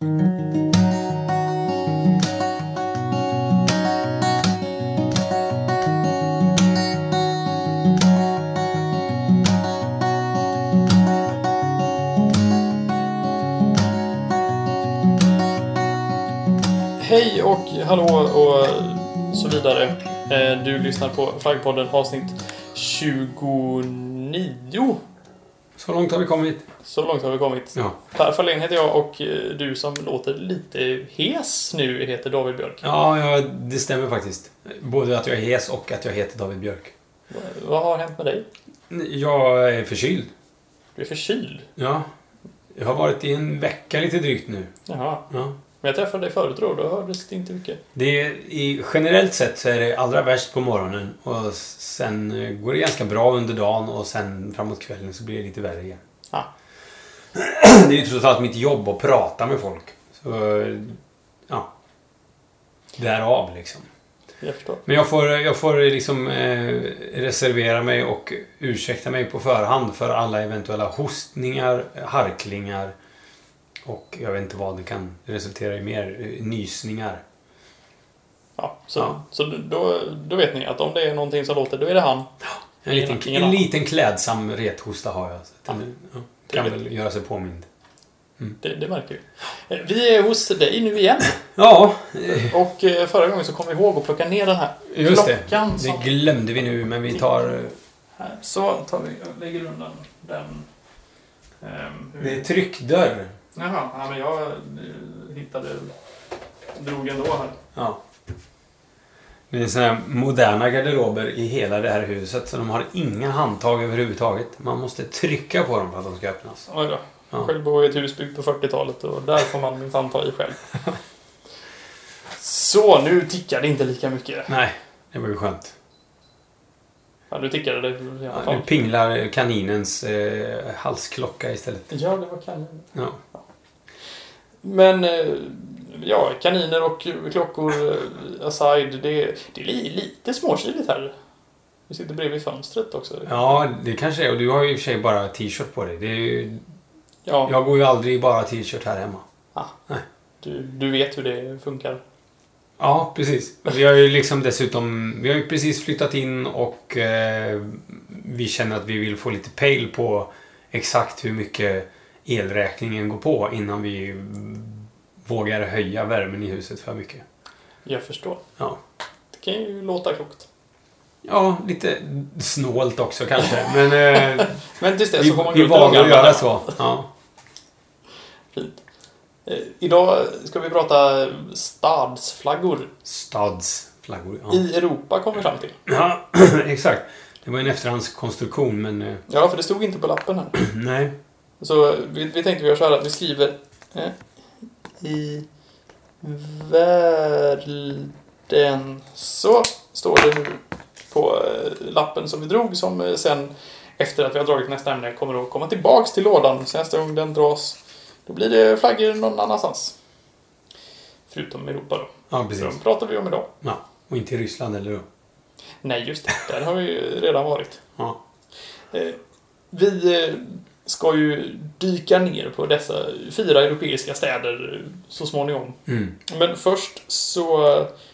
Hej och hallå och så vidare. Eh, du lyssnar på Flaggpodden avsnitt 29. Så långt har vi kommit. Så långt har vi kommit. Ja. Per Fahlén heter jag och eh, du som låter lite hes nu heter David Björk. Ja, ja, det stämmer faktiskt. Både att jag är hes och att jag heter David Björk. Vad har hänt med dig? Jag är förkyld. Du är förkyld. Ja. Jag har varit i en vecka lite drygt nu. Jaha. Ja. Men jag träffade dig förut då, då hördes det inte mycket. Det är, i, generellt sett så är det allra värst på morgonen och sen eh, går det ganska bra under dagen och sen framåt kvällen så blir det lite värre igen. Ja. Det är ju trots allt mitt jobb att prata med folk. Så, eh, ja. Därav liksom. Jag. Men jag får, jag får liksom eh, reservera mig och ursäkta mig på förhand för alla eventuella hostningar, harklingar och jag vet inte vad det kan resultera i mer. eh, Nysningar. Ja, så, Ja. så då, då vet ni att om det är någonting som låter, då är det han. En liten, Ingen en liten klädsam rethosta har jag. Så den, ja, kan väl göra sig påmind. Det, det märker vi. Eh, Vi är hos dig nu igen. Ja, Och eh, förra gången så kom vi ihåg att plocka ner den här just det. klockan. Det som- glömde vi nu, men vi tar... Här, så tar vi, lägger undan den. Hur- Det är tryckdörr. Jaha, ja, men jag eh, hittade, drog ändå här. Ja. Det är sådana moderna garderober i hela det här huset så de har inga handtag överhuvudtaget. Man måste trycka på dem för att de ska öppnas. Oj då. Ja. Själv bor jag i ett hus byggt på 40-talet och där får man minsann ta i själv. Så, nu tickar det inte lika mycket. Nej, det var ju skönt. Ja, nu tickade det i alla Ja, fall. nu pinglar kaninens eh, halsklocka istället. Ja, det var kanin. Ja. Men, eh, ja, kaniner och klockor eh, aside, det, det är li, lite småkyligt här. Vi sitter bredvid fönstret också. ja, det kanske är. Och du har ju i och för sig bara t-shirt på dig. Det ju, Ja, jag går ju aldrig bara t-shirt här hemma. du, du vet hur det funkar. Ja, precis. Vi har ju liksom dessutom... Vi har ju precis flyttat in och eh, vi känner att vi vill få lite pejl på exakt hur mycket elräkningen går på innan vi vågar höja värmen i huset för mycket. Jag förstår. Ja. Det kan ju låta klokt. Ja, lite snålt också kanske. Men eh, Men tills dess vi, så får man vi ut i de vågar gamla göra så. Ja. Fint. Eh, idag ska vi prata stadsflaggor. Stadsflaggor. Ja. I Europa kom vi fram till. ja, exakt. Det var en efterhandskonstruktion, men eh, Ja, för det stod inte på lappen här. nej. Så vi, vi tänkte vi gör så här att vi skriver eh, i världen. Så står det nu på eh, lappen som vi drog som eh, sen efter att vi har dragit nästa ämne kommer att komma tillbaks till lådan. Så nästa gång den dras då blir det flaggor någon annanstans. Förutom Europa då. Ja, Så precis. de pratar vi om idag. Ja. Och inte i Ryssland, eller hur? Nej, just det. Där har vi ju redan varit. Ja. Eh, Vi eh, ska ju dyka ner på dessa fyra europeiska städer så småningom. Mm. Men först så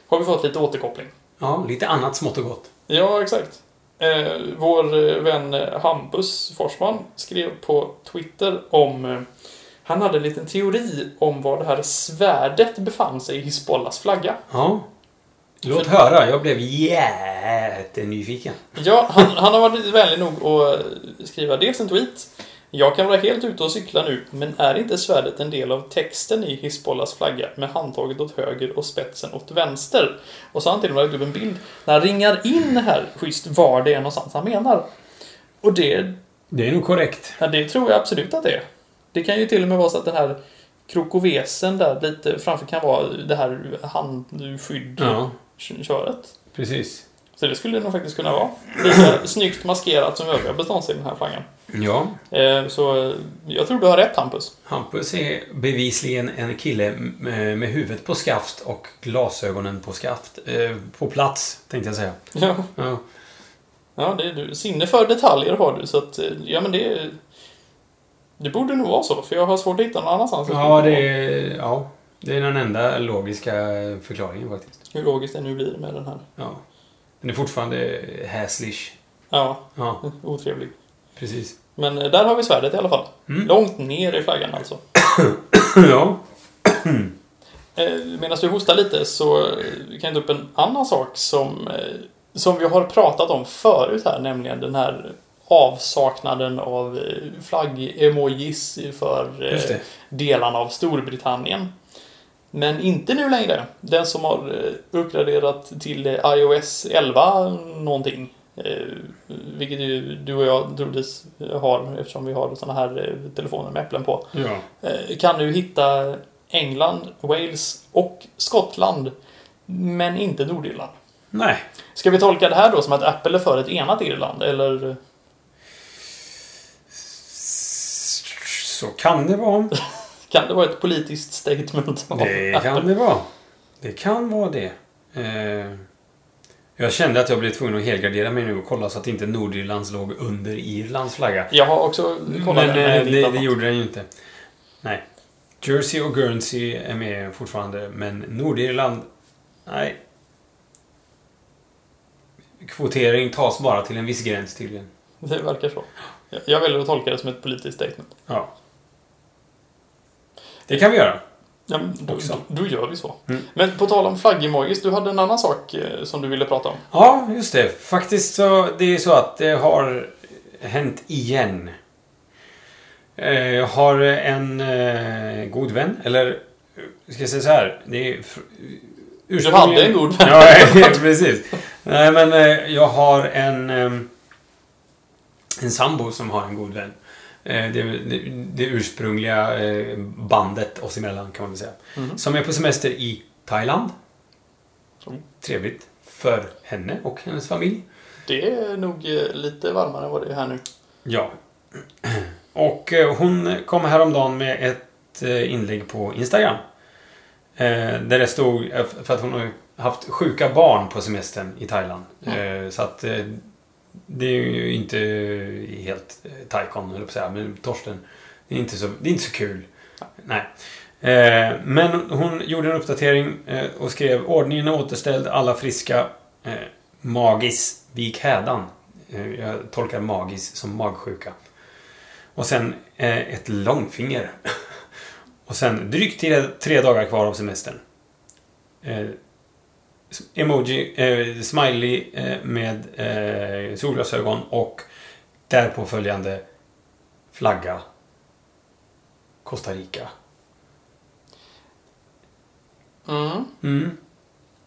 har vi fått lite återkoppling. Ja, lite annat smått och gott. Ja, exakt. Eh, Vår eh, vän eh, Hampus Forsman skrev på Twitter om... eh, Han hade en liten teori om var det här svärdet befann sig i Hizbollas flagga. Ja. Låt höra, jag blev jättenyfiken. Ja, han, han har varit vänlig nog att skriva dels en tweet. Jag kan vara helt ute och cykla nu, men är inte svärdet en del av texten i Hizbollas flagga med handtaget åt höger och spetsen åt vänster? Och så har han till och med lagt upp en bild när han ringar in här schysst var det är någonstans han menar. Och det, Det är nog korrekt. ja, det tror jag absolut att det är. Det kan ju till och med vara så att den här krokovesen där lite framför kan vara det här handskydd Ja, precis. Så det skulle det nog faktiskt kunna vara. Lika snyggt maskerat som övriga beståndsdelar i den här flaggan. Ja, Eh, Så eh, jag tror du har rätt Hampus. Hampus är bevisligen en kille med med huvudet på skaft och glasögonen på skaft. Eh, på plats, tänkte jag säga. Ja, Ja, ja det är du. Sinne för detaljer har du så att, eh, ja men det... Det borde nog vara så, för jag har svårt att hitta någon annanstans. Ja, det är, ja, det är den enda logiska förklaringen faktiskt. Hur logiskt det nu blir med den här. Ja. Den är fortfarande häslish. Ja, Ja, otrevlig. precis. Men eh, där har vi svärdet i alla fall. Mm. Långt ner i flaggan alltså. ja. Eh, Medan du hostar lite så eh, kan jag ta upp en annan sak som, som vi har pratat om förut här, nämligen den här avsaknaden av flagg-emojis för delarna av Storbritannien. Men inte nu längre. Den som har eh, uppgraderat till eh, iOS 11 någonting. eh, Vilket ju du och jag troligtvis har eftersom vi har såna här telefoner med äpplen på. Ja. Kan nu hitta England, Wales och Skottland. Men inte Nordirland. Nej. Ska vi tolka det här då som att Apple är för ett enat Irland? Eller? Så kan det vara. Kan det vara ett politiskt statement? Det kan det vara. Det kan vara det. Eh, jag kände att jag blev tvungen att helgardera mig nu och kolla så att inte Nordirlands låg under Irlands flagga. Jag har också kollat Men det, eh, inte det, det gjorde den ju inte. Nej. Jersey och Guernsey är med fortfarande, men Nordirland... Nej. Kvotering tas bara till en viss gräns tydligen. Det verkar så. Jag- Jag väljer att tolka det som ett politiskt statement. Ja. Det kan vi göra. Ja, då, då, då gör vi så. Mm. Men på tal om flaggemojis, du hade en annan sak eh, som du ville prata om. Ja, just det. Faktiskt så, det är så att det har hänt igen. Eh, Jag har en eh, god vän, eller eh, ska jag säga så här. Det är fr- Du hade en god vän. Ja, precis. Nej, men eh, jag har en, eh, en sambo som har en god vän. Eh, Det, det, ursprungliga eh, bandet oss emellan kan man väl säga. Mhm. Som är på semester i Thailand. Mm. Trevligt för henne och hennes familj. Det är nog eh, lite varmare än vad det är här nu. Ja. Och hon kom häromdagen med ett inlägg på Instagram. Där det stod, för att hon har haft sjuka barn på semestern i Thailand. Eh, Så att det är ju inte helt eh, taikon, höll jag på att säga, men Torsten. Det är inte så, det är inte så kul. Nej. Eh, Men hon gjorde en uppdatering eh, och skrev ordningen är återställd, alla friska. Eh, Magis, vik hädan. Eh, Jag tolkar magis som magsjuka. Och sen eh, ett långfinger. Och sen drygt tre, tre dagar kvar av semestern. Emoji, eh, smiley eh, med eh, solglasögon och därpå följande flagga. Costa Rica. Mm. Mm.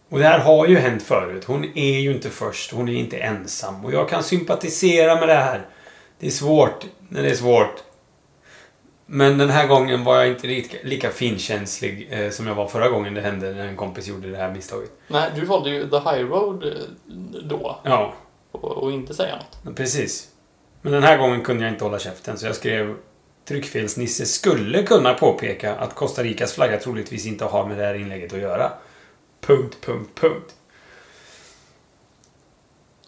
Och det här har ju hänt förut. Hon är ju inte först. Hon är inte ensam. Och jag kan sympatisera med det här. Det är svårt när det är svårt. Men den här gången var jag inte lika, lika finkänslig eh, som jag var förra gången det hände när en kompis gjorde det här misstaget. Nej, du valde ju the high road eh, då. Ja, Och, och inte säga något. precis. Men den här gången kunde jag inte hålla käften så jag skrev Tryckfelsnisse skulle kunna påpeka att Costa Ricas flagga troligtvis inte har med det här inlägget att göra. Punkt, punkt, punkt.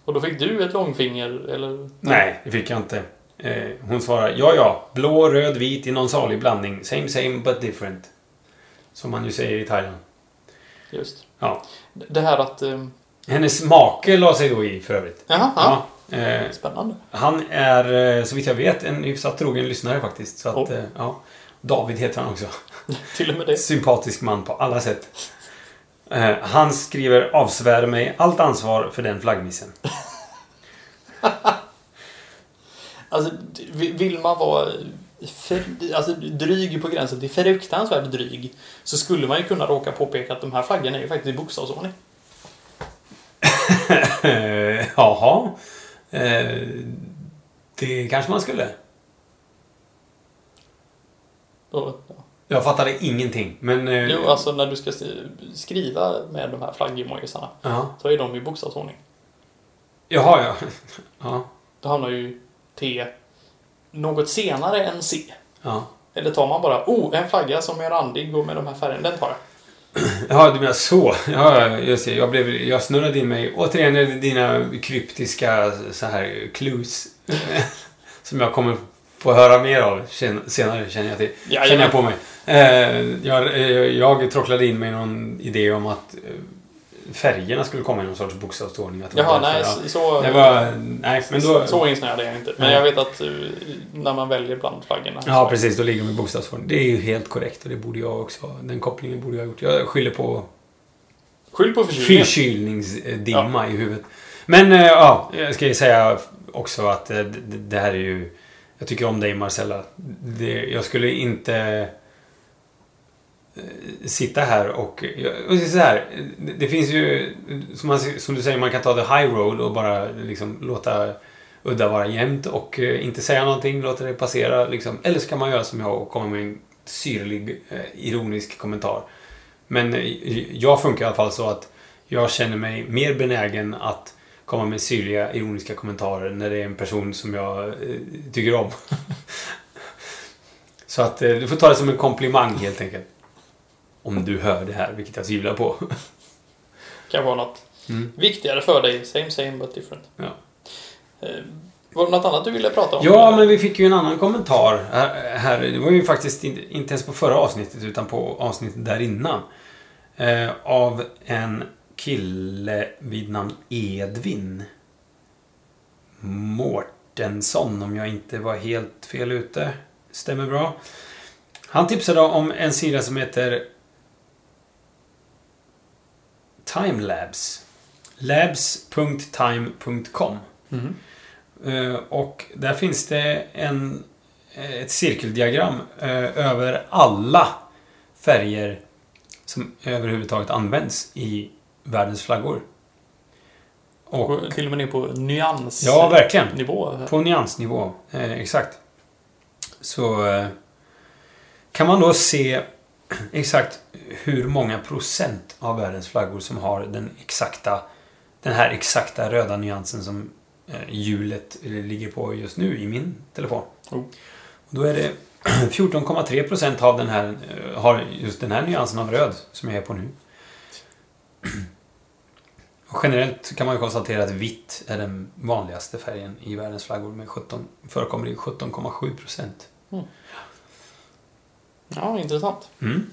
Och då fick du ett långfinger, eller? Nej, det fick jag inte. Eh, hon svarar ja, ja. Blå, röd, vit i någon salig blandning. Same, same but different. Som man ju säger i Thailand. Just. Ja. Det här att... Eh, Hennes make la sig då i för övrigt. jaha, ja. Eh, Spännande. han är, eh, så vitt jag vet, en hyfsat trogen lyssnare faktiskt. Så att, Oh. ja. David heter han också. Till och med det. Sympatisk man på alla sätt. Han skriver avsvär mig allt ansvar för den flaggmissen. Alltså, vill man vara för, alltså, dryg på gränsen till fruktansvärt dryg så skulle man ju kunna råka påpeka att de här flaggorna är ju faktiskt i bokstavsordning. Jaha. Eh, det kanske man skulle. Och, ja. Jag fattade ingenting. Men... Eh, Jo, alltså när du ska sk- skriva med de här flaggemojisarna ja. så är de i bokstavsordning. Jaha, ja. ja. Då hamnar ju T något senare än C. Ja. Eller tar man bara oh, en flagga som är randig och med de här färgerna, den tar jag. Ja, du menar så. Ja, just det. Jag, blev, jag snurrade in mig. Återigen det dina kryptiska så här clues. som jag kommer få höra mer av sen- senare, känner jag till. Känner jag på mig. Jag, eh, jag tråcklade in mig någon idé om att eh, färgerna skulle komma i någon sorts bokstavsordning. Jaha, nej, jag- så... Det var... Nej, men då... Så insnöad är jag inte. Men jag vet att eh, när man väljer bland flaggorna. Ja, så- precis. Då ligger de i bokstavsordning. Det är ju helt korrekt och det borde jag också... Den kopplingen borde jag ha gjort. Jag skyller på Skyll på förkylningen. förkylningsdimma i huvudet. Men eh, ja, jag ska ju säga också att eh, det, det här är ju... Jag tycker om dig Marcella. Det, jag skulle inte sitta här och... Jag, och så här, det, finns ju... Som, man, som du säger, man kan ta the high road och bara liksom låta udda vara jämnt och eh, inte säga någonting, låta det passera. Liksom. Eller så kan man göra som jag och komma med en syrlig, eh, ironisk kommentar. Men eh, jag funkar i alla fall så att jag känner mig mer benägen att komma med syrliga, ironiska kommentarer när det är en person som jag eh, tycker om. så att eh, du får ta det som en komplimang helt enkelt. Om du hör det här, vilket jag tvivlar på. Kan vara något Mm. viktigare för dig. Same same but different. Ja. Eh, Var det något annat du ville prata om? Ja, men vi fick ju en annan kommentar här. här. Det var ju faktiskt inte, inte ens på förra avsnittet utan på avsnittet där innan. Eh, av en kille vid namn Edvin Mårtensson, om jag inte var helt fel ute. Stämmer bra. Han tipsade om en sida som heter Timelabs. Labs.time.com Mhm. Eh, Och där finns det en, ett cirkeldiagram eh, över alla färger som överhuvudtaget används i världens flaggor. Och, Och till och med ner på nyans ja, verkligen. nivå. På nyansnivå. Eh, exakt. Så eh, kan man då se exakt hur många procent av världens flaggor som har den exakta den här exakta röda nyansen som eh, hjulet ligger på just nu i min telefon. Oh. Och då är det 14,3 procent av den här eh, har just den här nyansen av röd som jag är på nu. Och generellt kan man ju konstatera att vitt är den vanligaste färgen i världens flaggor med 17, förekommer i 17,7 procent. Ja, intressant. Mm.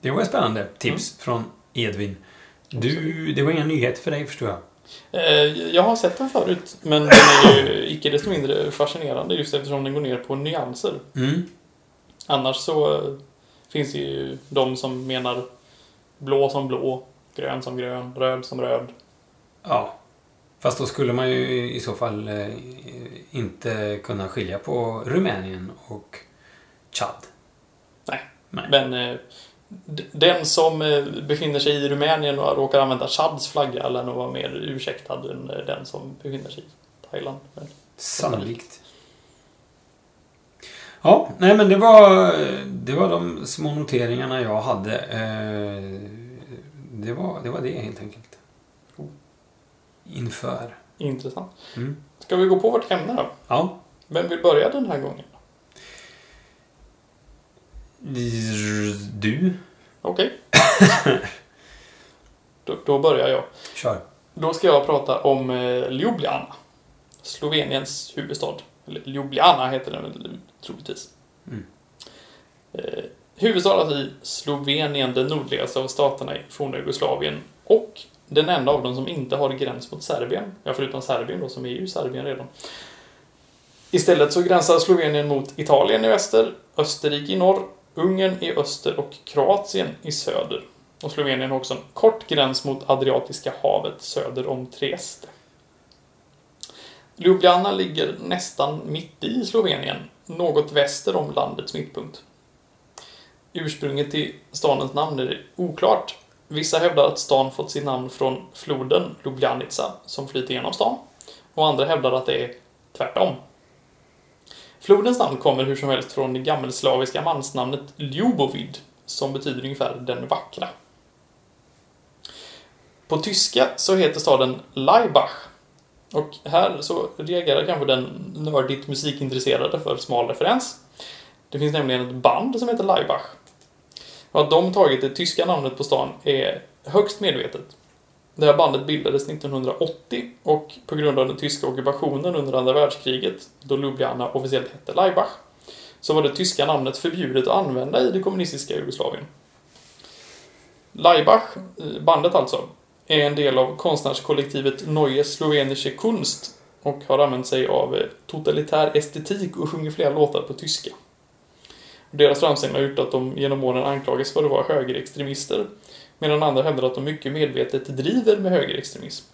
Det var ett spännande tips från Edvin. Du, det var inga nyheter för dig förstår jag. Eh, Jag har sett den förut, men den är ju icke desto mindre fascinerande just eftersom den går ner på nyanser. Mm. Annars så eh, finns det ju de som menar blå som blå, grön som grön, röd som röd. Ja. Fast då skulle man ju i så fall eh, inte kunna skilja på Rumänien och Chad. Nej. Nej. Men den som eh, befinner sig i Rumänien och råkar använda Chads flagga lär nog vara mer ursäktad än eh, den som befinner sig i Thailand. Men, Sannolikt. Ja, nej men det var, det var de små noteringarna jag hade. Eh, Det var det, var det helt enkelt. Inför. Intressant. Mm. Ska vi gå på vårt ämne då? Ja. Vem vill börja den här gången? Du, Okej. då, då börjar jag. kör. Då ska jag prata om eh, Ljubljana. Sloveniens huvudstad. Ljubljana heter den väl troligtvis. Mm. Eh, huvudstad i Slovenien, den nordligaste av staterna i forna Jugoslavien. Och den enda av dem som inte har gräns mot Serbien. Ja, förutom Serbien då, som är ju Serbien redan. Istället så gränsar Slovenien mot Italien i väster, Österrike i norr, Ungern i öster och Kroatien i söder. Och Slovenien har också en kort gräns mot Adriatiska havet söder om Trieste. Ljubljana ligger nästan mitt i Slovenien, något väster om landets mittpunkt. Ursprunget till stadens namn är oklart. Vissa hävdar att stan fått sitt namn från floden Ljubljanica som flyter genom stan. Och andra hävdar att det är tvärtom. Flodens namn kommer hur som helst från det gammelslaviska mansnamnet Ljubovid, som betyder ungefär den vackra. På tyska så heter staden Laibach. Och här så reagerar kanske den nördigt musikintresserade för smal referens. Det finns nämligen ett band som heter Laibach. Och att de tagit det tyska namnet på stan är högst medvetet. Det här bandet bildades 1980 och på grund av den tyska ockupationen under andra världskriget, då Ljubljana officiellt hette Laibach, så var det tyska namnet förbjudet att använda i det kommunistiska Jugoslavien. Laibach, eh, bandet alltså, är en del av konstnärskollektivet Neue Slovenische Kunst och har använt sig av eh, totalitär estetik och sjunger flera låtar på tyska. Deras framställning har gjort att de genom åren anklagas för att vara högerextremister, medan andra hävdar att de mycket medvetet driver med högerextremism.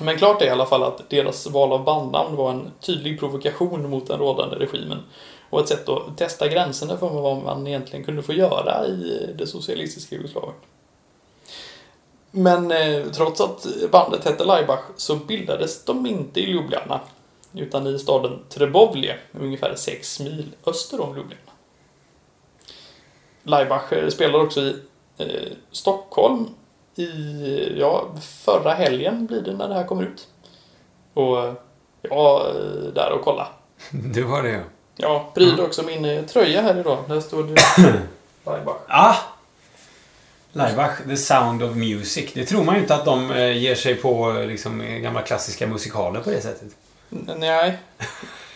Men klart är i alla fall att deras val av bandnamn var en tydlig provokation mot den rådande regimen och ett sätt att testa gränserna för vad man egentligen kunde få göra i det socialistiska Jugoslavien. Men eh, trots att bandet hette Laibach så bildades de inte i Ljubljana utan i staden Trebovlje, ungefär 6 mil öster om Ljubljana. Laibach eh, spelar spelade också i eh, Stockholm i, ja, förra helgen blir det när det här kommer ut. Och jag var eh, där och kolla. Du var det ja. Jag pryder också min eh, tröja här idag. Där står det Laibach. Ah! Laibach, The Sound of Music. Det tror man ju inte att de eh, ger sig på liksom, gamla klassiska musikaler på det sättet. Nej.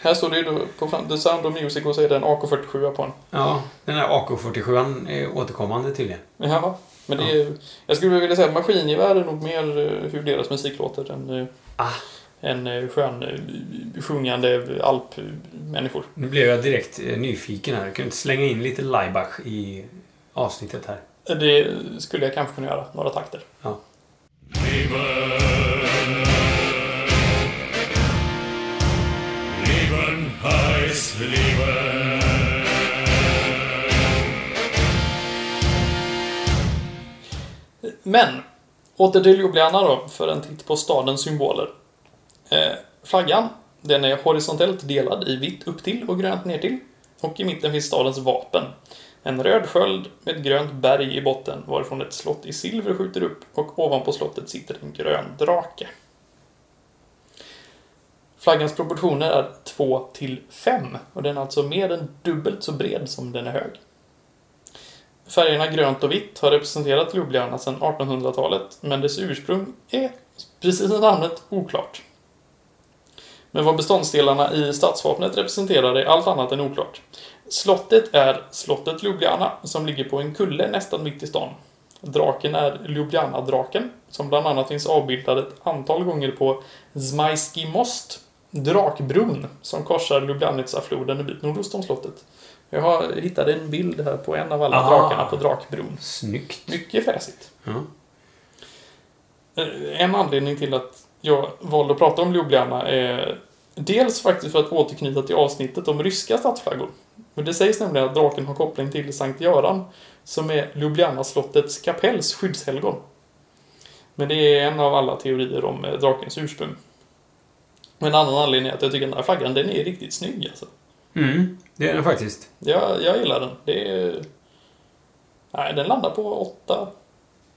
Här står det ju då på The Sound of Music och så är det en AK47 på den. Ja, den här AK47 är återkommande tydligen. Jaha. Men det är, jag skulle vilja säga att maskingevär är nog mer eh, hur deras musik låter än, eh, Ah. än eh, skön sjungande alpmänniskor. Nu blev jag direkt nyfiken här. Kan inte slänga in lite Laibach i avsnittet här. Det skulle jag kanske kunna göra, några takter. Ja. Men, åter till Ljubljana då, för en titt på stadens symboler. Eh, flaggan, den är horisontellt delad i vitt upp till och grönt ner till. Och i mitten finns stadens vapen. En röd sköld med ett grönt berg i botten varifrån ett slott i silver skjuter upp och ovanpå slottet sitter en grön drake. Flaggans proportioner är 2 till 5 och den är alltså mer än dubbelt så bred som den är hög. Färgerna grönt och vitt har representerat Ljubljana sedan 1800-talet, men dess ursprung är, precis som namnet, oklart. Men vad beståndsdelarna i stadsvapnet representerar är allt annat än oklart. Slottet är slottet Ljubljana, som ligger på en kulle nästan mitt i stan. Draken är Ljubljana-draken, som bland annat finns avbildad ett antal gånger på Zmajski most, drakbron, som korsar Ljubljanica-floden en bit nordost om slottet. Jag har hittat en bild här på en av alla Ah. drakarna på drakbron. Snyggt. Mycket fräsigt. Ja. Eh, En anledning till att jag valde att prata om Ljubljana är dels faktiskt för att återknyta till avsnittet om ryska stadsflaggor. Och det sägs nämligen att draken har koppling till Sankt Göran, som är Ljubljana-slottets kapells skyddshelgon. Men det är en av alla teorier om eh, drakens ursprung. Och en annan anledning är att jag tycker den här flaggan, den är riktigt snygg alltså. Mm, det är den faktiskt. Jag, jag gillar den. Det är... Nej, den landar på åtta.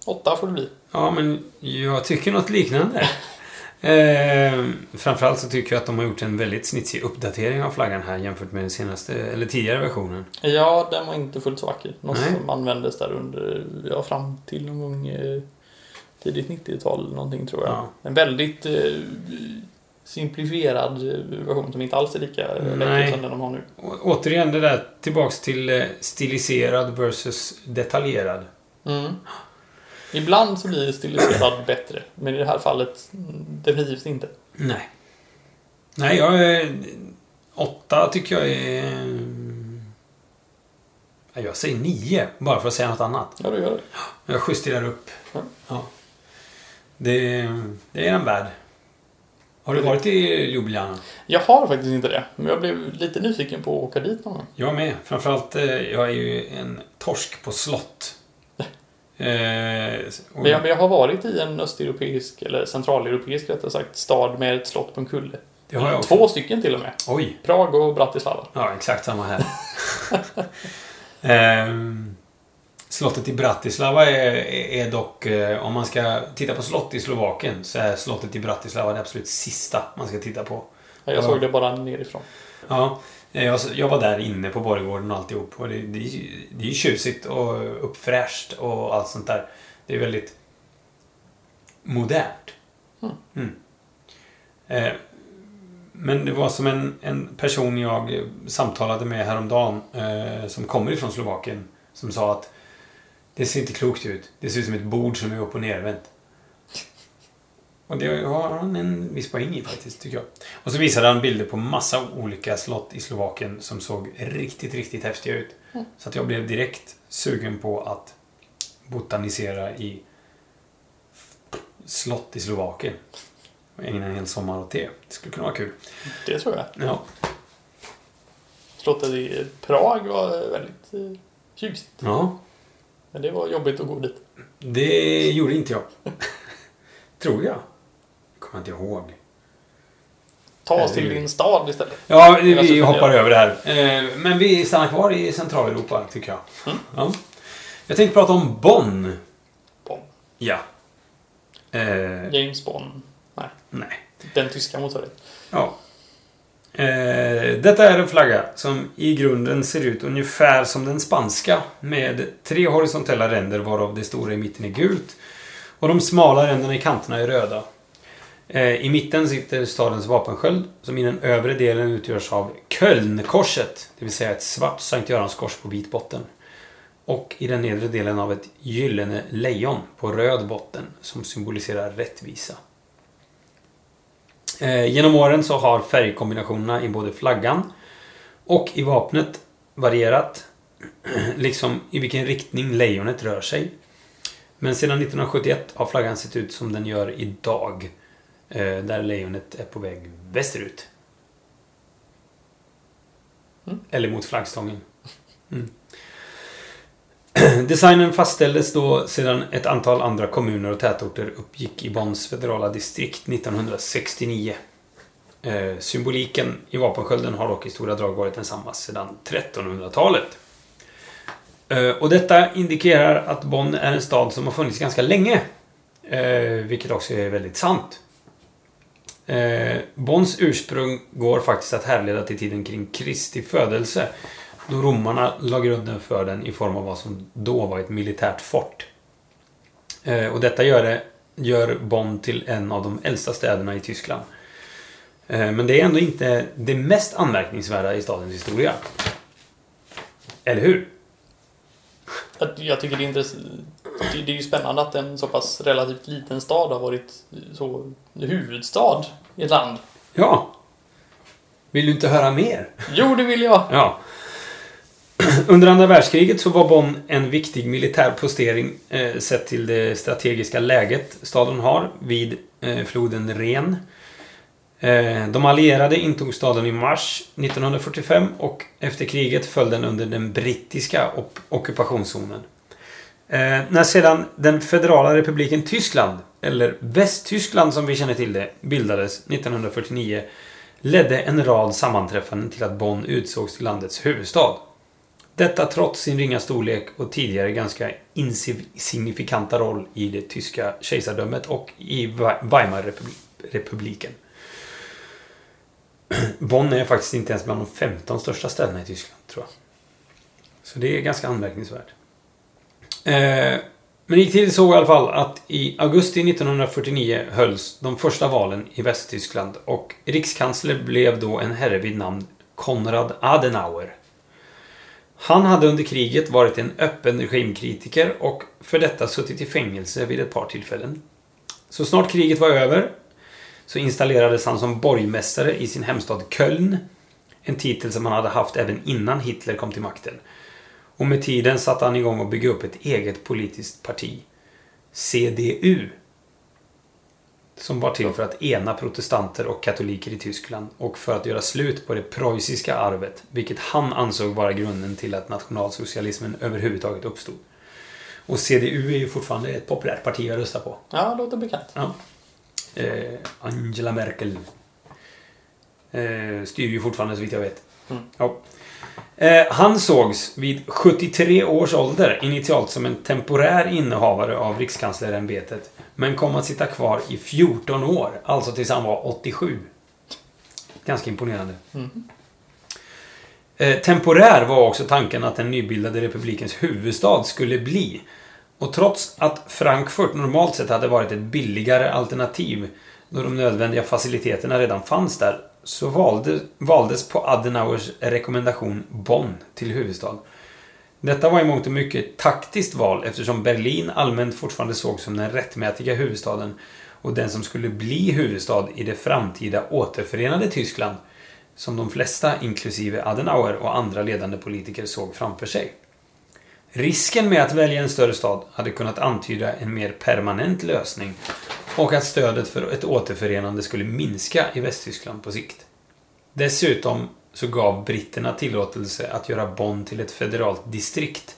Åtta får det bli. Ja, men jag tycker något liknande. eh, framförallt så tycker jag att de har gjort en väldigt snitsig uppdatering av flaggan här jämfört med den senaste, eller tidigare versionen. Ja, den var inte fullt så vacker. Något Nej. som användes där under, ja, fram till någon gång eh, tidigt 90-tal någonting tror jag. Ja. En väldigt eh, simplifierad version som inte alls är lika läcker som den de har nu. Å- återigen det där tillbaks till eh, stiliserad versus detaljerad. Mm. Ibland så blir stiliserad bättre, men i det här fallet mm, definitivt inte. Nej. Nej, jag... Åtta tycker jag är... Ja, Jag säger nio, bara för att säga något annat. Ja, du gör det. Jag justerar upp. Ja. Ja. Det, det är den värd. Har du varit i Ljubljana? Jag har faktiskt inte det, men jag blev lite nyfiken på att åka dit någon gång. Jag med. Framförallt, eh, jag är ju en torsk på slott. Eh, och, Men jag, men jag har varit i en östeuropeisk, eller centraleuropeisk rättare sagt, stad med ett slott på en kulle. det har jag också. Två stycken till och med. Oj! Prag och Bratislava. Ja, exakt samma här. Ehm, slottet i Bratislava är, är dock, eh, om man ska titta på slott i Slovakien, så är slottet i Bratislava det absolut sista man ska titta på. Jag Ja. såg det bara nerifrån. Ja, eh, jag, var där inne på Borggården och alltihop. Och det, det, det är ju tjusigt och uppfräscht och allt sånt där. Det är väldigt... modernt. Mm. Eh, men det var som en, en person jag samtalade med häromdagen eh, som kommer ifrån Slovakien som sa att det ser inte klokt ut. Det ser ut som ett bord som är upp och nervänt. Och det har han en viss poäng i faktiskt, tycker jag. Och så visade han bilder på massa olika slott i Slovakien som såg riktigt, riktigt häftiga ut. Mm. Så att jag blev direkt sugen på att botanisera i slott i Slovakien. Och ägna en hel sommar åt det. Det skulle kunna vara kul. Det tror jag. Ja. Slottet i Prag var väldigt eh, tjusigt. ja. Men det var jobbigt att gå dit. Det gjorde inte jag. Tror jag. Kommer inte ihåg. Ta oss Eh, till din stad istället. Ja, vi hoppar över det här. Eh, Men vi stannar kvar i Centraleuropa, tycker jag. Mm. Ja. Jag tänkte prata om Bonn. Bond. Ja. Eh, James Bond. Nej, nej. den tyska motsvarigheten. Ja. Eh, detta är en flagga som i grunden ser ut ungefär som den spanska med tre horisontella ränder varav det stora i mitten är gult och de smala ränderna i kanterna är röda. Eh, I mitten sitter stadens vapensköld som i den övre delen utgörs av Kölnkorset, det vill säga ett svart Sankt Göranskors på vit botten. Och i den nedre delen av ett gyllene lejon på röd botten som symboliserar rättvisa. Eh, genom åren så har färgkombinationerna i både flaggan och i vapnet varierat. liksom i vilken riktning lejonet rör sig. Men sedan 1971 har flaggan sett ut som den gör idag. Eh, där lejonet är på väg västerut. Mm. Eller mot flaggstången. Mm. Designen fastställdes då sedan ett antal andra kommuner och tätorter uppgick i Bonns federala distrikt 1969. Eh, symboliken i vapenskölden har dock i stora drag varit densamma sedan 1300-talet. Eh, och detta indikerar att Bonn är en stad som har funnits ganska länge. Eh, vilket också är väldigt sant. Bonns ursprung går faktiskt att härleda till tiden kring Kristi födelse. Då romarna la grunden för den i form av vad som då var ett militärt fort. Eh, och detta gör, det, gör Bonn till en av de äldsta städerna i Tyskland. Eh, men det är ändå inte det mest anmärkningsvärda i stadens historia. Eller hur? Jag tycker det är, intress- det det är ju spännande att en så pass relativt liten stad har varit så huvudstad i ett land. Ja. Vill du inte höra mer? Jo, det vill jag. Ja. Under andra världskriget så var Bonn en viktig militär postering eh, sett till det strategiska läget staden har vid eh, floden Ren. Eh, de allierade intog staden i mars 1945 och efter kriget föll den under den brittiska op- ockupationszonen. Eh, när sedan den federala republiken Tyskland, eller Västtyskland som vi känner till det, bildades 1949 ledde en rad sammanträffanden till att Bonn utsågs till landets huvudstad. Detta trots sin ringa storlek och tidigare ganska insignifikanta roll i det tyska kejsardömet och i Weimarrepubliken. Bonn är faktiskt inte ens bland de 15 största städerna i Tyskland, tror jag. Så det är ganska anmärkningsvärt. Eh, men det gick till så i alla fall att i augusti 1949 hölls de första valen i Västtyskland och rikskansler blev då en herre vid namn Konrad Adenauer. Han hade under kriget varit en öppen regimkritiker och för detta suttit i fängelse vid ett par tillfällen. Så snart kriget var över så installerades han som borgmästare i sin hemstad Köln. En titel som han hade haft även innan Hitler kom till makten. Och med tiden satte han igång att bygga upp ett eget politiskt parti. CDU. Som var till för att ena protestanter och katoliker i Tyskland och för att göra slut på det preussiska arvet, vilket han ansåg vara grunden till att nationalsocialismen överhuvudtaget uppstod. Och CDU är ju fortfarande ett populärt parti att rösta på. Ja, låter bekant. Ja. Eh, Angela Merkel eh, styr ju fortfarande så vitt jag vet. Mm. Ja. Eh, han sågs vid 73 års ålder initialt som en temporär innehavare av rikskanslerämbetet men kom att sitta kvar i 14 år, alltså tills han var 87. Ganska imponerande. Mm. Eh, temporär var också tanken att den nybildade republikens huvudstad skulle bli. Och trots att Frankfurt normalt sett hade varit ett billigare alternativ då de nödvändiga faciliteterna redan fanns där så valde, valdes på Adenauers rekommendation Bonn till huvudstad. Detta var i mångt och mycket ett taktiskt val eftersom Berlin allmänt fortfarande sågs som den rättmätiga huvudstaden och den som skulle bli huvudstad i det framtida återförenade Tyskland som de flesta, inklusive Adenauer och andra ledande politiker, såg framför sig. Risken med att välja en större stad hade kunnat antyda en mer permanent lösning och att stödet för ett återförenande skulle minska i Västtyskland på sikt. Dessutom så gav britterna tillåtelse att göra Bonn till ett federalt distrikt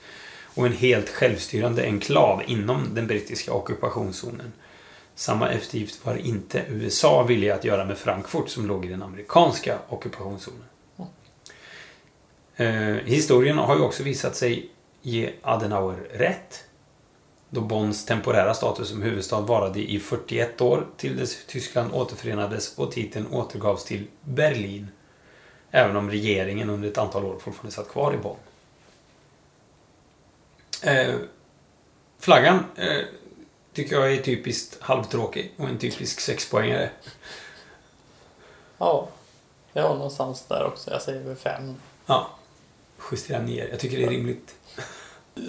och en helt självstyrande enklav inom den brittiska ockupationszonen. Samma eftergift var inte USA villiga att göra med Frankfurt som låg i den amerikanska ockupationszonen. Eh, historien har ju också visat sig ge Adenauer rätt. Då Bonns temporära status som huvudstad varade i 41 år till dess Tyskland återförenades och titeln återgavs till Berlin. Även om regeringen under ett antal år fortfarande satt kvar i Bonn. Eh, flaggan eh, tycker jag är typiskt halvtråkig och en typisk sexpoängare. Ja, jag var någonstans där också. Jag säger väl fem. Ja, justera ner. Jag tycker det är rimligt.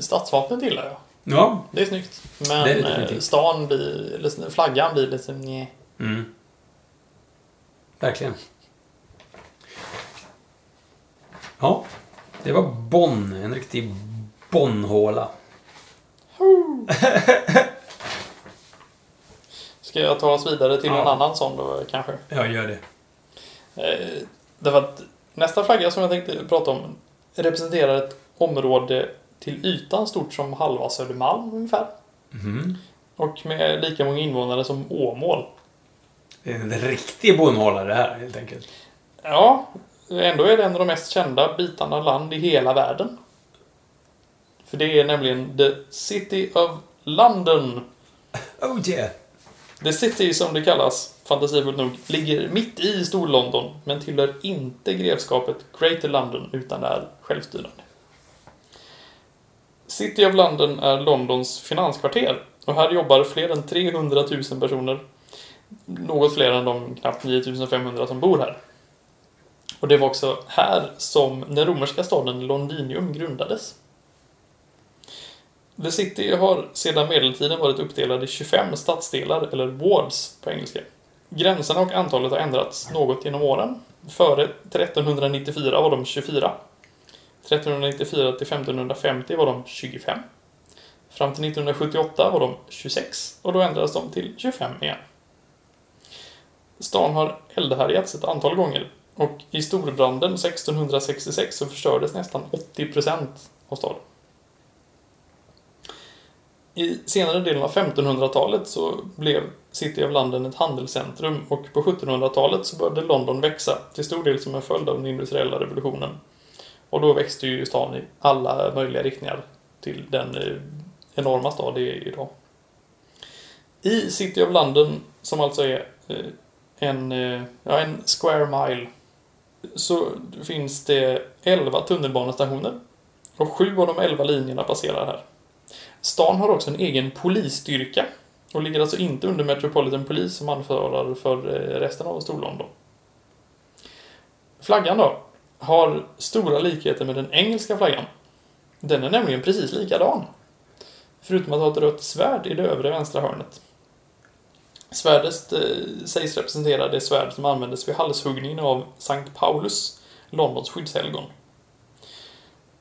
Stadsvapnet gillar jag. Ja. Det är snyggt. Men Det är eh, stan blir, eller flaggan blir lite nj. Mm. Verkligen. Ja, det var Bonn. En riktig Bonnhåla. Ska jag ta oss vidare till Ja. en annan sån då kanske? Jag gör det. Eh, därför att nästa flagga som jag tänkte prata om representerar ett område till ytan stort som halva Södermalm ungefär. Mhm. Och med lika många invånare som Åmål. Det är en riktig Bonnhåla det här helt enkelt. Ja, ändå är det en av de mest kända bitarna land i hela världen. För det är nämligen The City of London. Oh yeah! The City som det kallas, fantasifullt nog, ligger mitt i Storlondon men tillhör inte grevskapet Greater London utan är självstyrande. City of London är Londons finanskvarter och här jobbar fler än 300 000 personer. Något fler än de knappt 9 500 som bor här. Och det var också här som den romerska staden Londinium grundades. The City har sedan medeltiden varit uppdelad i 25 stadsdelar, eller wards på engelska. Gränserna och antalet har ändrats något genom åren. Före 1394 var de 24. 1394 till 1550 var de 25. Fram till 1978 var de 26 och då ändrades de till 25 igen. Stan har eldhärjats ett antal gånger och i storbranden 1666 så förstördes nästan 80% av staden. I senare delen av 1500-talet så blev City of London ett handelscentrum och på 1700-talet så började London växa, till stor del som en följd av den industriella revolutionen. Och då växte ju stan i alla möjliga riktningar till den eh, enorma stad det är idag. I City of London, som alltså är eh, en, eh, ja, en square mile, så finns det 11 tunnelbanestationer. Och sju av de 11 linjerna passerar här. Stan har också en egen polisstyrka och ligger alltså inte under Metropolitan Police som ansvarar för resten av Storlondon. Flaggan då har stora likheter med den engelska flaggan. Den är nämligen precis likadan. Förutom att ha ett rött svärd i det övre vänstra hörnet. Svärdet eh, sägs representera det svärd som användes vid halshuggningen av Sankt Paulus, Londons skyddshelgon.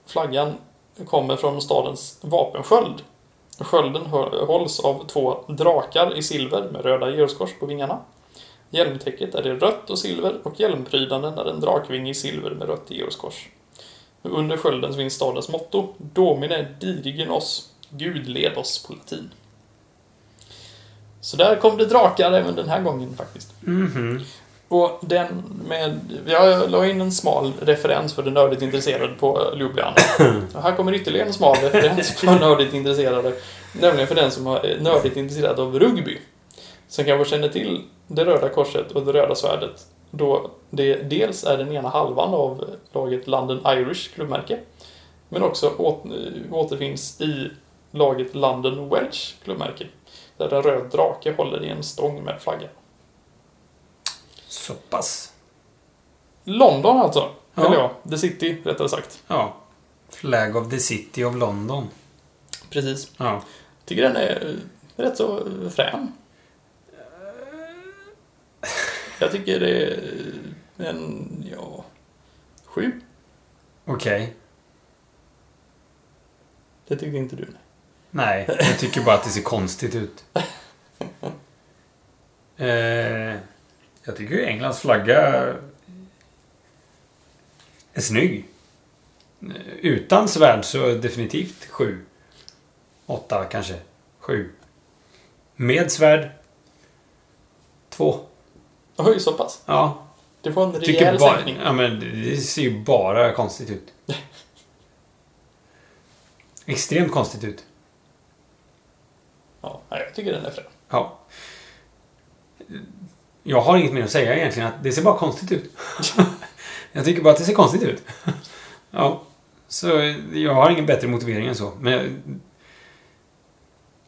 Flaggan kommer från stadens vapensköld. Skölden hålls av två drakar i silver med röda georgskors på vingarna. Hjälmtäcket är i rött och silver och hjälmprydeln är en drakvinge i silver med rött georgskors. Under skölden finns stadens motto Domine dirigen oss, Gud led oss på latin. Så där kom det drakar även den här gången faktiskt. Mhm. Och den med... Jag la in en smal referens för den nördigt intresserade på Ljubljana. Och här kommer ytterligare en smal referens för nördigt intresserade. Nämligen för den som är nördigt intresserad av rugby. Som kanske känner till det röda korset och det röda svärdet. Då det dels är den ena halvan av laget London Irish klubbmärke. Men också åt, återfinns i laget London Welsh klubbmärke. Där en röd drake håller i en stång med flagga. Så pass. London alltså. Ja. Eller ja, The City rättare sagt. Ja. Flag of the City of London. Precis. Ja. Tycker den är eh, rätt så frän. Jag tycker det är en, ja, sju. Okej. Det tyckte inte du. Nej, jag tycker bara att det ser konstigt ut. Eh, jag tycker Englands flagga är snygg. Eh, Utan svärd så definitivt sju. Åtta kanske. Sju. Med svärd. Två. Oj, så pass. Ja. Du får en Tycker rejäl bara, sänkning. ja, men det ser ju bara konstigt ut. Extremt konstigt ut. Ja, jag tycker den är frän. Ja. Jag har inget mer att säga egentligen. Att det ser bara konstigt ut. jag tycker bara att det ser konstigt ut. ja. Så jag har ingen bättre motivering än så. Men.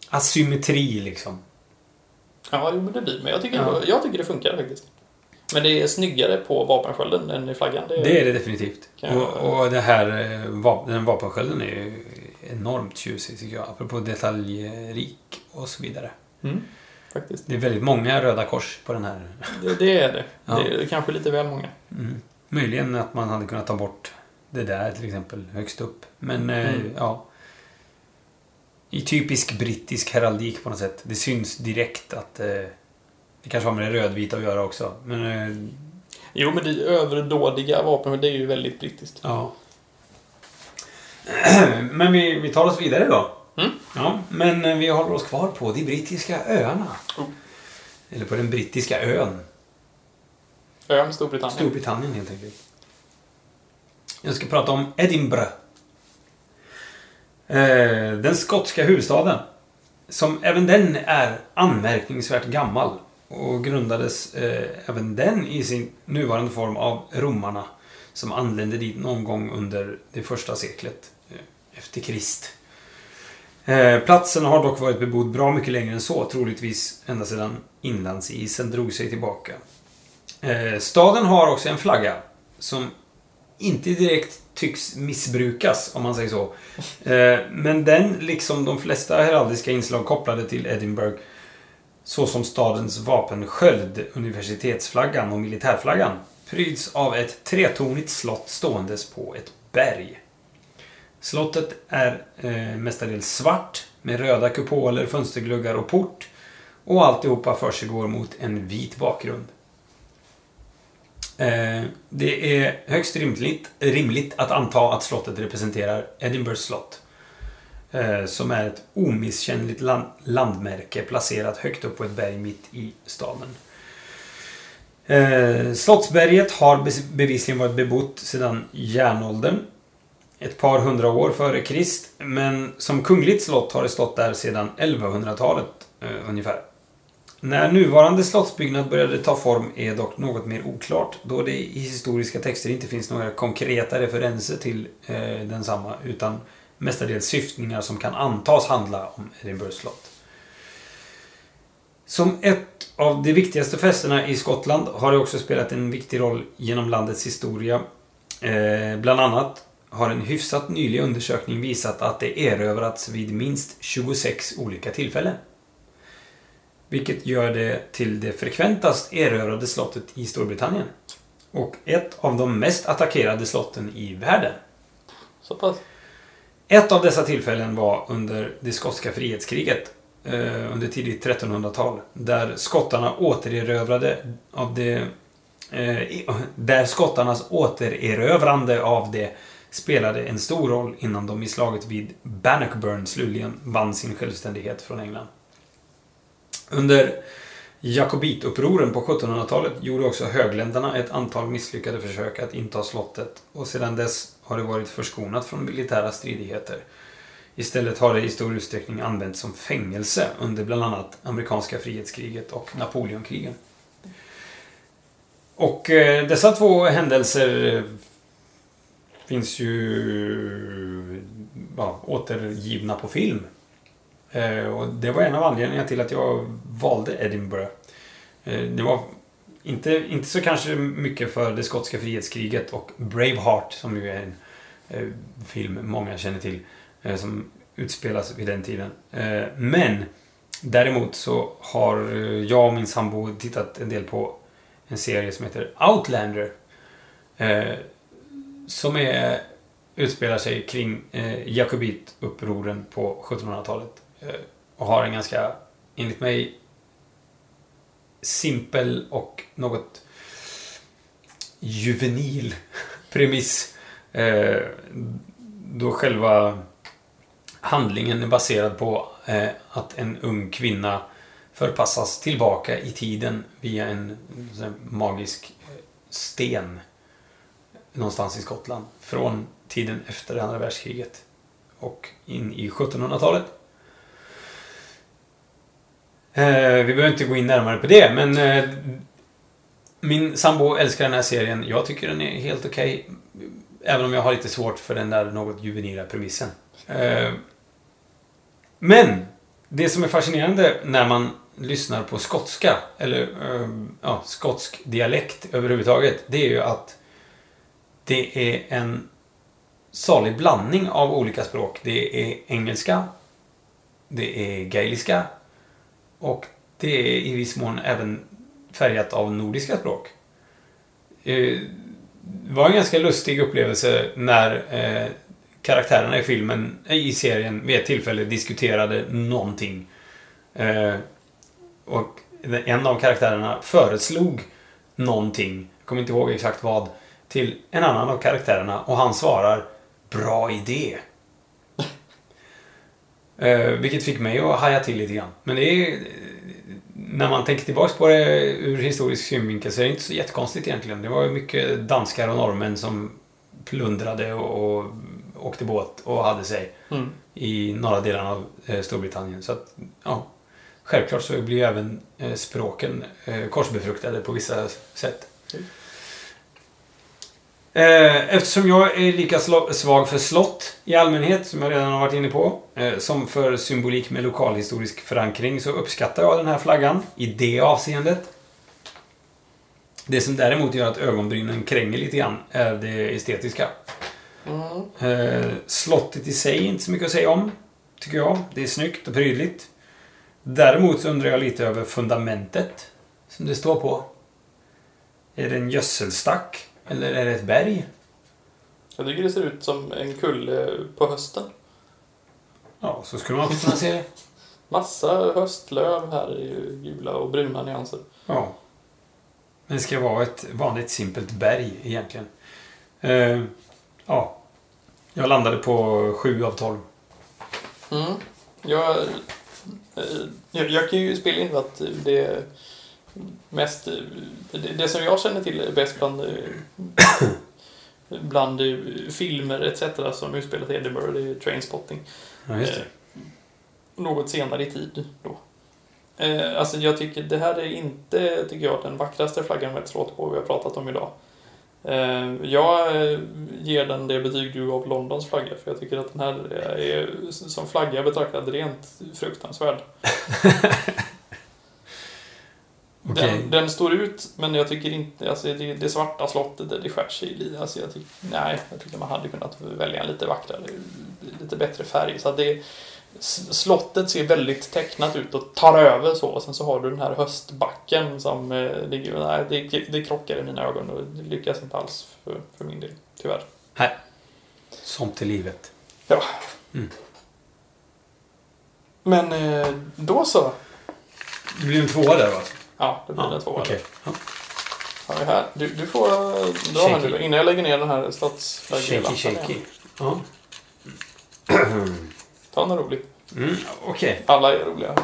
Asymmetri liksom. Ja, jo, det blir Men jag tycker, Ja. jag tycker det funkar faktiskt. Men det är snyggare på vapenskölden än i flaggan. Det är, Det är det definitivt. Jag- Och, och det här eh, vap- den vapenskölden är ju enormt tjusig tycker jag. Apropå detaljrik och så vidare. Mm, faktiskt. Det är väldigt många röda kors på den här. Det, det är det. Ja. Det är kanske lite väl många. Mm. Möjligen att man hade kunnat ta bort det där till exempel högst upp. Men eh, Mm. ja. I typisk brittisk heraldik på något sätt. Det syns direkt att eh, det kanske har med det rödvita att göra också. Men eh, Jo, men det överdådiga vapen, det är ju väldigt brittiskt. ja. men vi, vi tar oss vidare då. Mm. Ja, men eh, vi håller oss kvar på de brittiska öarna. Oh. Eller på den brittiska ön. Ön Storbritannien. Storbritannien helt enkelt. Jag ska prata om Edinburgh. Eh, den skotska huvudstaden. Som även den är anmärkningsvärt gammal. Och grundades eh, även den i sin nuvarande form av romarna. Som anlände dit någon gång under det första seklet eh, efter Krist. Eh, platsen har dock varit bebodd bra mycket längre än så. Troligtvis ända sedan inlandsisen drog sig tillbaka. Eh, staden har också en flagga som inte direkt tycks missbrukas, om man säger så. Eh, men den, liksom de flesta heraldiska inslag kopplade till Edinburgh, såsom stadens vapensköld, universitetsflaggan och militärflaggan, pryds av ett tretornigt slott ståendes på ett berg. Slottet är eh, mestadels svart med röda kupoler, fönstergluggar och port och alltihopa försiggår mot en vit bakgrund. Eh, det är högst rimligt, rimligt att anta att slottet representerar Edinburghs slott. Eh, som är ett omisskännligt land, landmärke placerat högt upp på ett berg mitt i staden. Eh, Slottsberget har bevisligen varit bebott sedan järnåldern. Ett par hundra år före Krist. Men som kungligt slott har det stått där sedan 1100-talet eh, ungefär. När nuvarande slottsbyggnad började ta form är dock något mer oklart då det i historiska texter inte finns några konkreta referenser till eh, densamma utan mestadels syftningar som kan antas handla om Edinburghs slott. Som ett av de viktigaste fästena i Skottland har det också spelat en viktig roll genom landets historia. Eh, bland annat har en hyfsat nylig undersökning visat att det erövrats vid minst 26 olika tillfällen. Vilket gör det till det frekventast erövrade slottet i Storbritannien. Och ett av de mest attackerade slotten i världen. Så pass. Ett av dessa tillfällen var under det skotska frihetskriget eh, under tidigt 1300-tal. Där skottarna återerövrade av det... Eh, där skottarnas återerövrande av det spelade en stor roll innan de i slaget vid Bannockburn slutligen vann sin självständighet från England. Under Jakobitupproren på 1700-talet gjorde också högländerna ett antal misslyckade försök att inta slottet och sedan dess har det varit förskonat från militära stridigheter. Istället har det i stor utsträckning använts som fängelse under bland annat amerikanska frihetskriget och Napoleonkrigen. Och eh, dessa två händelser eh, finns ju ja, återgivna på film. Eh, och det var en av anledningarna till att jag valde Edinburgh. Eh, det var inte, inte så kanske mycket för det skotska frihetskriget och Braveheart som ju är en eh, film många känner till. Som utspelas vid den tiden. Men däremot så har jag och min sambo tittat en del på en serie som heter Outlander. Som är, utspelar sig kring Jakobitupproren på 1700-talet. Eh, och har en ganska, enligt mig, simpel och något juvenil premiss. Eh, då själva handlingen är baserad på eh, att en ung kvinna förpassas tillbaka i tiden via en magisk sten någonstans i Skottland. Från tiden efter det andra världskriget och in i 1700-talet. Eh, vi behöver inte gå in närmare på det, men eh, min sambo älskar den här serien. Jag tycker den är helt okej. även om jag har lite svårt för den där något juvenila premissen. Eh, men det som är fascinerande när man lyssnar på skotska, eller eh, ja, skotsk dialekt överhuvudtaget, det är ju att det är en salig blandning av olika språk. Det är engelska, det är gaeliska och det är i viss mån även färgat av nordiska språk. Eh, det var en ganska lustig upplevelse när eh, karaktärerna i filmen, eh, i serien, vid ett tillfälle diskuterade någonting. Och en av karaktärerna föreslog någonting, jag kommer inte ihåg exakt vad, till en annan av karaktärerna och han svarar Bra idé eh, vilket fick mig att haja till lite grann. Men det är... När man tänker tillbaks på det ur historisk synvinkel så är det inte så jättekonstigt egentligen. Det var ju mycket danskar och norrmän som plundrade och, och åkte båt och hade sig Mm. i norra delarna av eh, Storbritannien. Så att, ja. Självklart så blir även eh, språken eh, korsbefruktade på vissa sätt. Mm. Eh, Eftersom jag är lika svag för slott i allmänhet, som jag redan har varit inne på, eh, som för symbolik med lokalhistorisk förankring, så uppskattar jag den här flaggan i det avseendet. Det som däremot gör att ögonbrynen kränger lite grann är det estetiska. Mm. Eh, slottet i sig är inte så mycket att säga om, tycker jag. Det är snyggt och prydligt. Däremot så undrar jag lite över fundamentet som det står på. Är det en gödselstack? Eller är det ett berg? Jag tycker det ser ut som en kulle på hösten. Ja, så skulle man kunna se. Massa höstlöv här i gula och bruna nyanser. Ja. Men det ska vara ett vanligt simpelt berg egentligen. Eh, ja. Jag landade på 7 av 12. Mm. Jag, eh, jag, jag kan ju spela in att det är mest... Det, det som jag känner till bäst bland, eh, bland eh, filmer etc. som utspelat i Edinburgh, det är Trainspotting. Ja, just det. Något senare i tid då. Eh, alltså jag tycker det här är inte, tycker jag, den vackraste flaggan med ett slott på vi har pratat om idag. Eh, jag eh, ger den det betyg du gav Londons flagga för jag tycker att den här är som flagga betraktad rent fruktansvärd. Okej. Den, den står ut, men jag tycker inte, alltså det, det svarta slottet, det, det skär sig lite. Alltså jag tycker, nej, jag tycker man hade kunnat välja en lite vackrare, lite bättre färg. Så att det, slottet ser väldigt tecknat ut och tar över så. Och sen så har du den här höstbacken som eh, ligger, nej, det, det krockar i mina ögon och det lyckas inte alls för, för min del, tyvärr. Nej. Som till livet. Ja. Mm. Men eh, då så. Det blir en tvåa där va? Ja, det blir en tvåa. okej. Ja. Har vi här. Du, du får dra här Shaky. nu innan jag lägger ner den här Shaky, slottsflagglampan. shaky. igen. Ja. Ta något roligt. Mm, Okej. Alla är roliga.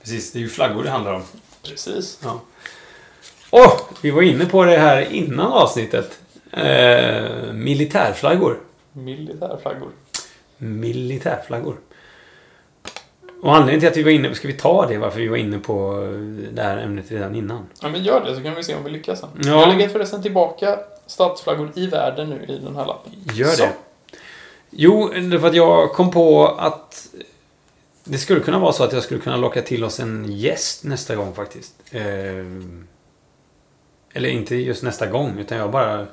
Precis, det är ju flaggor det handlar om. Precis. Ja. Åh! vi var inne på det här innan avsnittet. Eh, militärflaggor. Militärflaggor. Militärflaggor. Och anledningen till att vi var inne... Ska vi ta det? Varför vi var inne på det här ämnet redan innan? Ja, men gör det så kan vi se om vi lyckas sen. Ja. Jag lägger förresten tillbaka statsflaggor i världen nu i den här lappen. Gör Så. det. Jo, för att jag kom på att Det skulle kunna vara så att jag skulle kunna locka till oss en gäst nästa gång faktiskt. Eh, eller inte just nästa gång, utan jag bara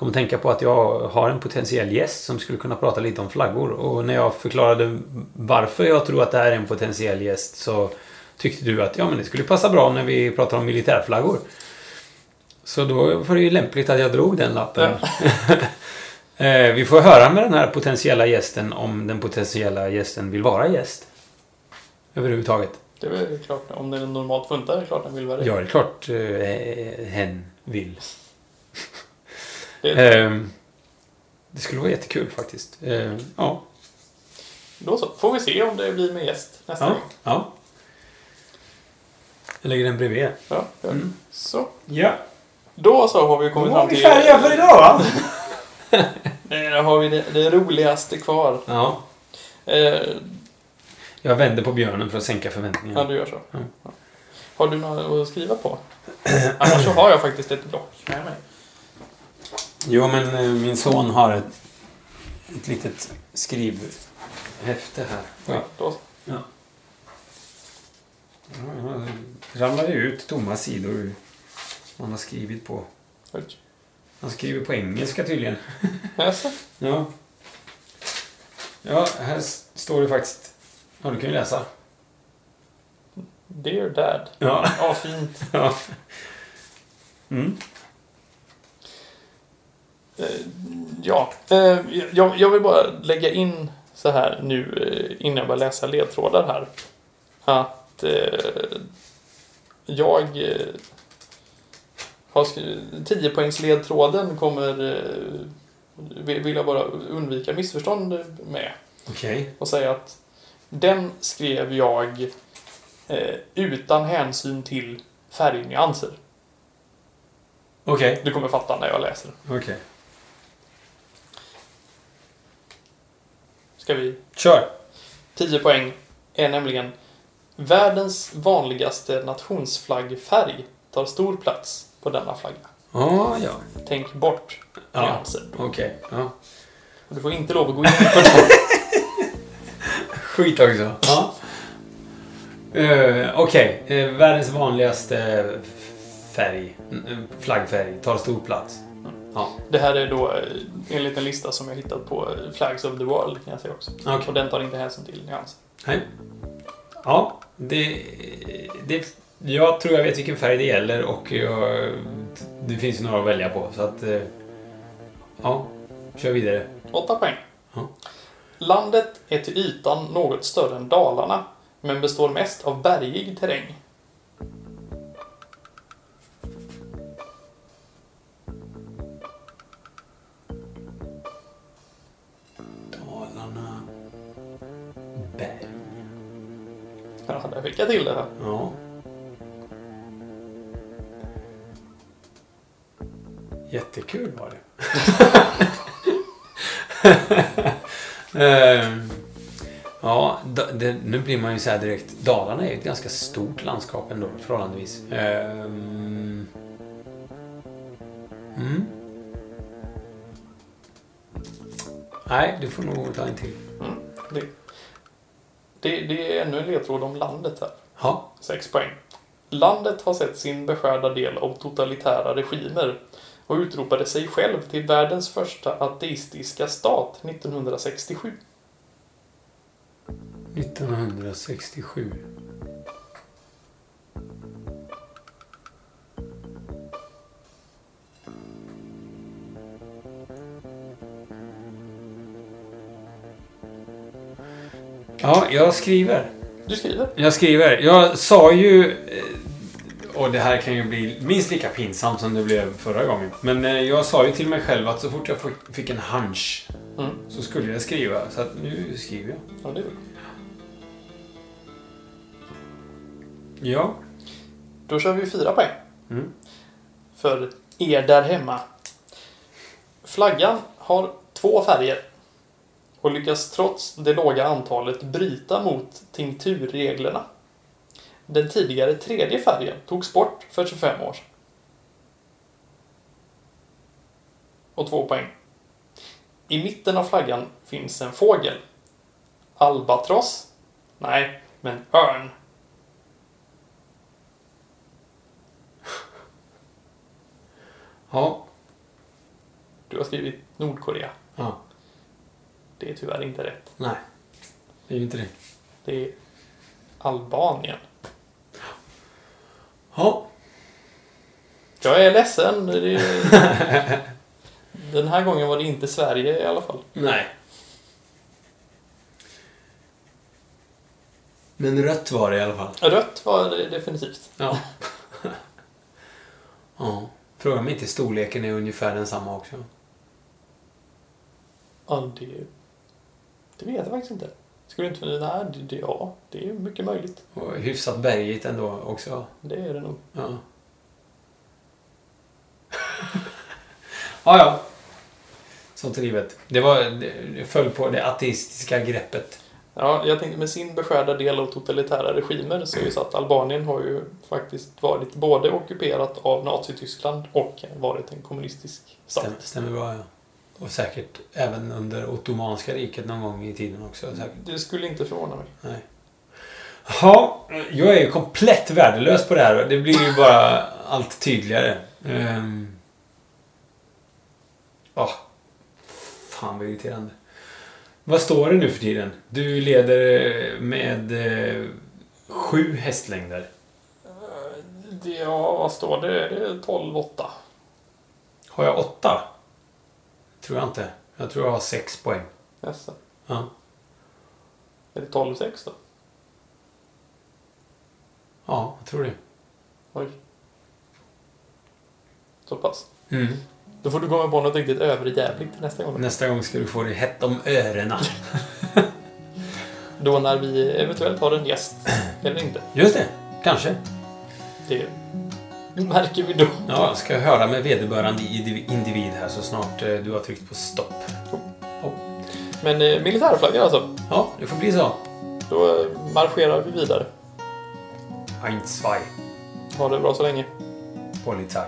kom att tänka på att jag har en potentiell gäst som skulle kunna prata lite om flaggor. Och när jag förklarade varför jag tror att det här är en potentiell gäst så tyckte du att ja, men det skulle passa bra när vi pratar om militärflaggor. Så då var det ju lämpligt att jag drog den lappen. Eh, vi får höra med den här potentiella gästen om den potentiella gästen vill vara gäst. Överhuvudtaget. Det är väl klart, om den normalt funkar är det klart den vill vara det. Ja, det är klart eh, hen vill. Det- Ehm, det skulle vara jättekul faktiskt. Ehm, ja. Då så, får vi se om det blir med gäst nästa Ja. gång. ja. Jag lägger den bredvid. Ja, ja. Mm. Så, Ja. då så har vi kommit Då var fram vi till... färdiga för idag va? Nej, Där har vi det, det roligaste kvar. Ja. Eh, Jag vänder på björnen för att sänka ja, förväntningarna. du gör så. Mm. Ja. Har du något att skriva på? Annars så har jag faktiskt ett block med mig. Jo, men eh, min son har ett, ett litet skrivhäfte här. Ja, då. Ja. Ja, jag ramlade ut tomma sidor som han har skrivit på. Oj. Han skriver på engelska tydligen. Ja. Ja, här står det faktiskt... Ja, du kan ju läsa. Dear Dad. Ja. Ja, fint. ja. Mm. Eh, Ja, eh, jag, jag vill bara lägga in så här nu eh, innan jag börjar läsa ledtrådar här. Att jag har skrivit 10 poängs ledtråden kommer vill jag bara undvika missförstånd med Okej. och säga att den skrev jag eh, utan hänsyn till färgnyanser. Okej. Du kommer fatta när jag läser. Okej. Ska vi? Kör! 10 poäng är nämligen Världens vanligaste nationsflaggfärg tar stor plats på denna flagga. Ja, ja. Tänk bort Ja. nyanser. Okej. Ja. Du får inte lov att gå in på det. Skit också. Ja. Uh, Okej. Eh, världens vanligaste färg, flaggfärg, tar stor plats. Ja. Det här är då eh, enligt en lista som jag hittat på eh, Flags of the World kan jag säga också. Okej. Och den tar inte hänsyn till nyanser. Nej. Ja, det, det... Jag tror jag vet vilken färg det gäller och jag, det finns ju några att välja på. Så att... eh, Ja, kör vidare. 8 poäng. Ja. Landet är till ytan något större än Dalarna, men består mest av bergig terräng. Ja, där fick jag till det. Här. Ja. Jättekul var det. Ehm, ja, det, nu blir man ju så här direkt. Dalarna är ju ett ganska stort landskap ändå förhållandevis. Ehm, mm. Nej, du får nog ta en till. Mm. Det, det, är ännu en ledtråd om landet här. Ja. 6 poäng. Landet har sett sin beskärda del av totalitära regimer och utropade sig själv till världens första ateistiska stat 1967. 1967. Ja, jag skriver. Du skriver. Jag skriver. Jag sa ju... eh, Och det här kan ju bli minst lika pinsamt som det blev förra gången. Men eh, jag sa ju till mig själv att så fort jag fick- en hunch Mm. så skulle jag skriva. Så att nu skriver jag. Ja, det är det. Ja. Då kör vi fyra poäng. Mm. För er där hemma. Flaggan har två färger och lyckas trots det låga antalet bryta mot tinkturreglerna. Den tidigare tredje färgen togs bort för 25 år sedan. Och två poäng. I mitten av flaggan finns en fågel. Albatross, Nej, men örn. Ja. Du har skrivit Nordkorea. Ja. Det är tyvärr inte rätt. Nej. Det är ju inte det. Det är Albanien. Ja. Jag är ledsen. Det Den här gången var det inte Sverige i alla fall. Nej. Men rött var det i alla fall. Rött var det definitivt. Ja. ja. Fråga om inte storleken är ungefär densamma också. Ja, det... Det vet jag faktiskt inte. Skulle inte... Nej, det, det, ja, det är mycket möjligt. Och hyfsat bergigt ändå också. Det är det nog. Ja. ja, ja. Sånt är livet. Det, var, det föll på det ateistiska greppet. Ja, jag tänkte med sin beskärda del av totalitära regimer så är det så att Albanien har ju faktiskt varit både ockuperat av Nazityskland och varit en kommunistisk stat. Stämmer, stämmer bra, ja. Och säkert även under Ottomanska riket någon gång i tiden också. Säkert. Det skulle inte förvåna mig. Nej. Ja, jag är ju komplett värdelös på det här. Det blir ju bara allt tydligare. Um... Oh. Fan vad irriterande. Vad står det nu för tiden? Du leder med eh, sju hästlängder. Det, ja, vad står det? Det är 12-8. Har jag åtta? Tror jag inte. Jag tror jag har sex poäng. Jaså. Ja. Är det 12-6 då? Ja, jag tror det. Oj. Så pass. Mm. Då får du komma på något riktigt överjävligt till nästa gång. Nästa gång ska du få det hett om öronen. Då när vi eventuellt har en gäst. Eller inte. Just det. Kanske. Det märker vi då. Ja, jag ska höra med vederbörande indiv- individ här så snart eh, du har tryckt på stopp. Men eh, militärflaggor alltså. Ja, det får bli så. Då eh, marscherar vi vidare. Ein, zwei, Ha det bra så länge. Polizei.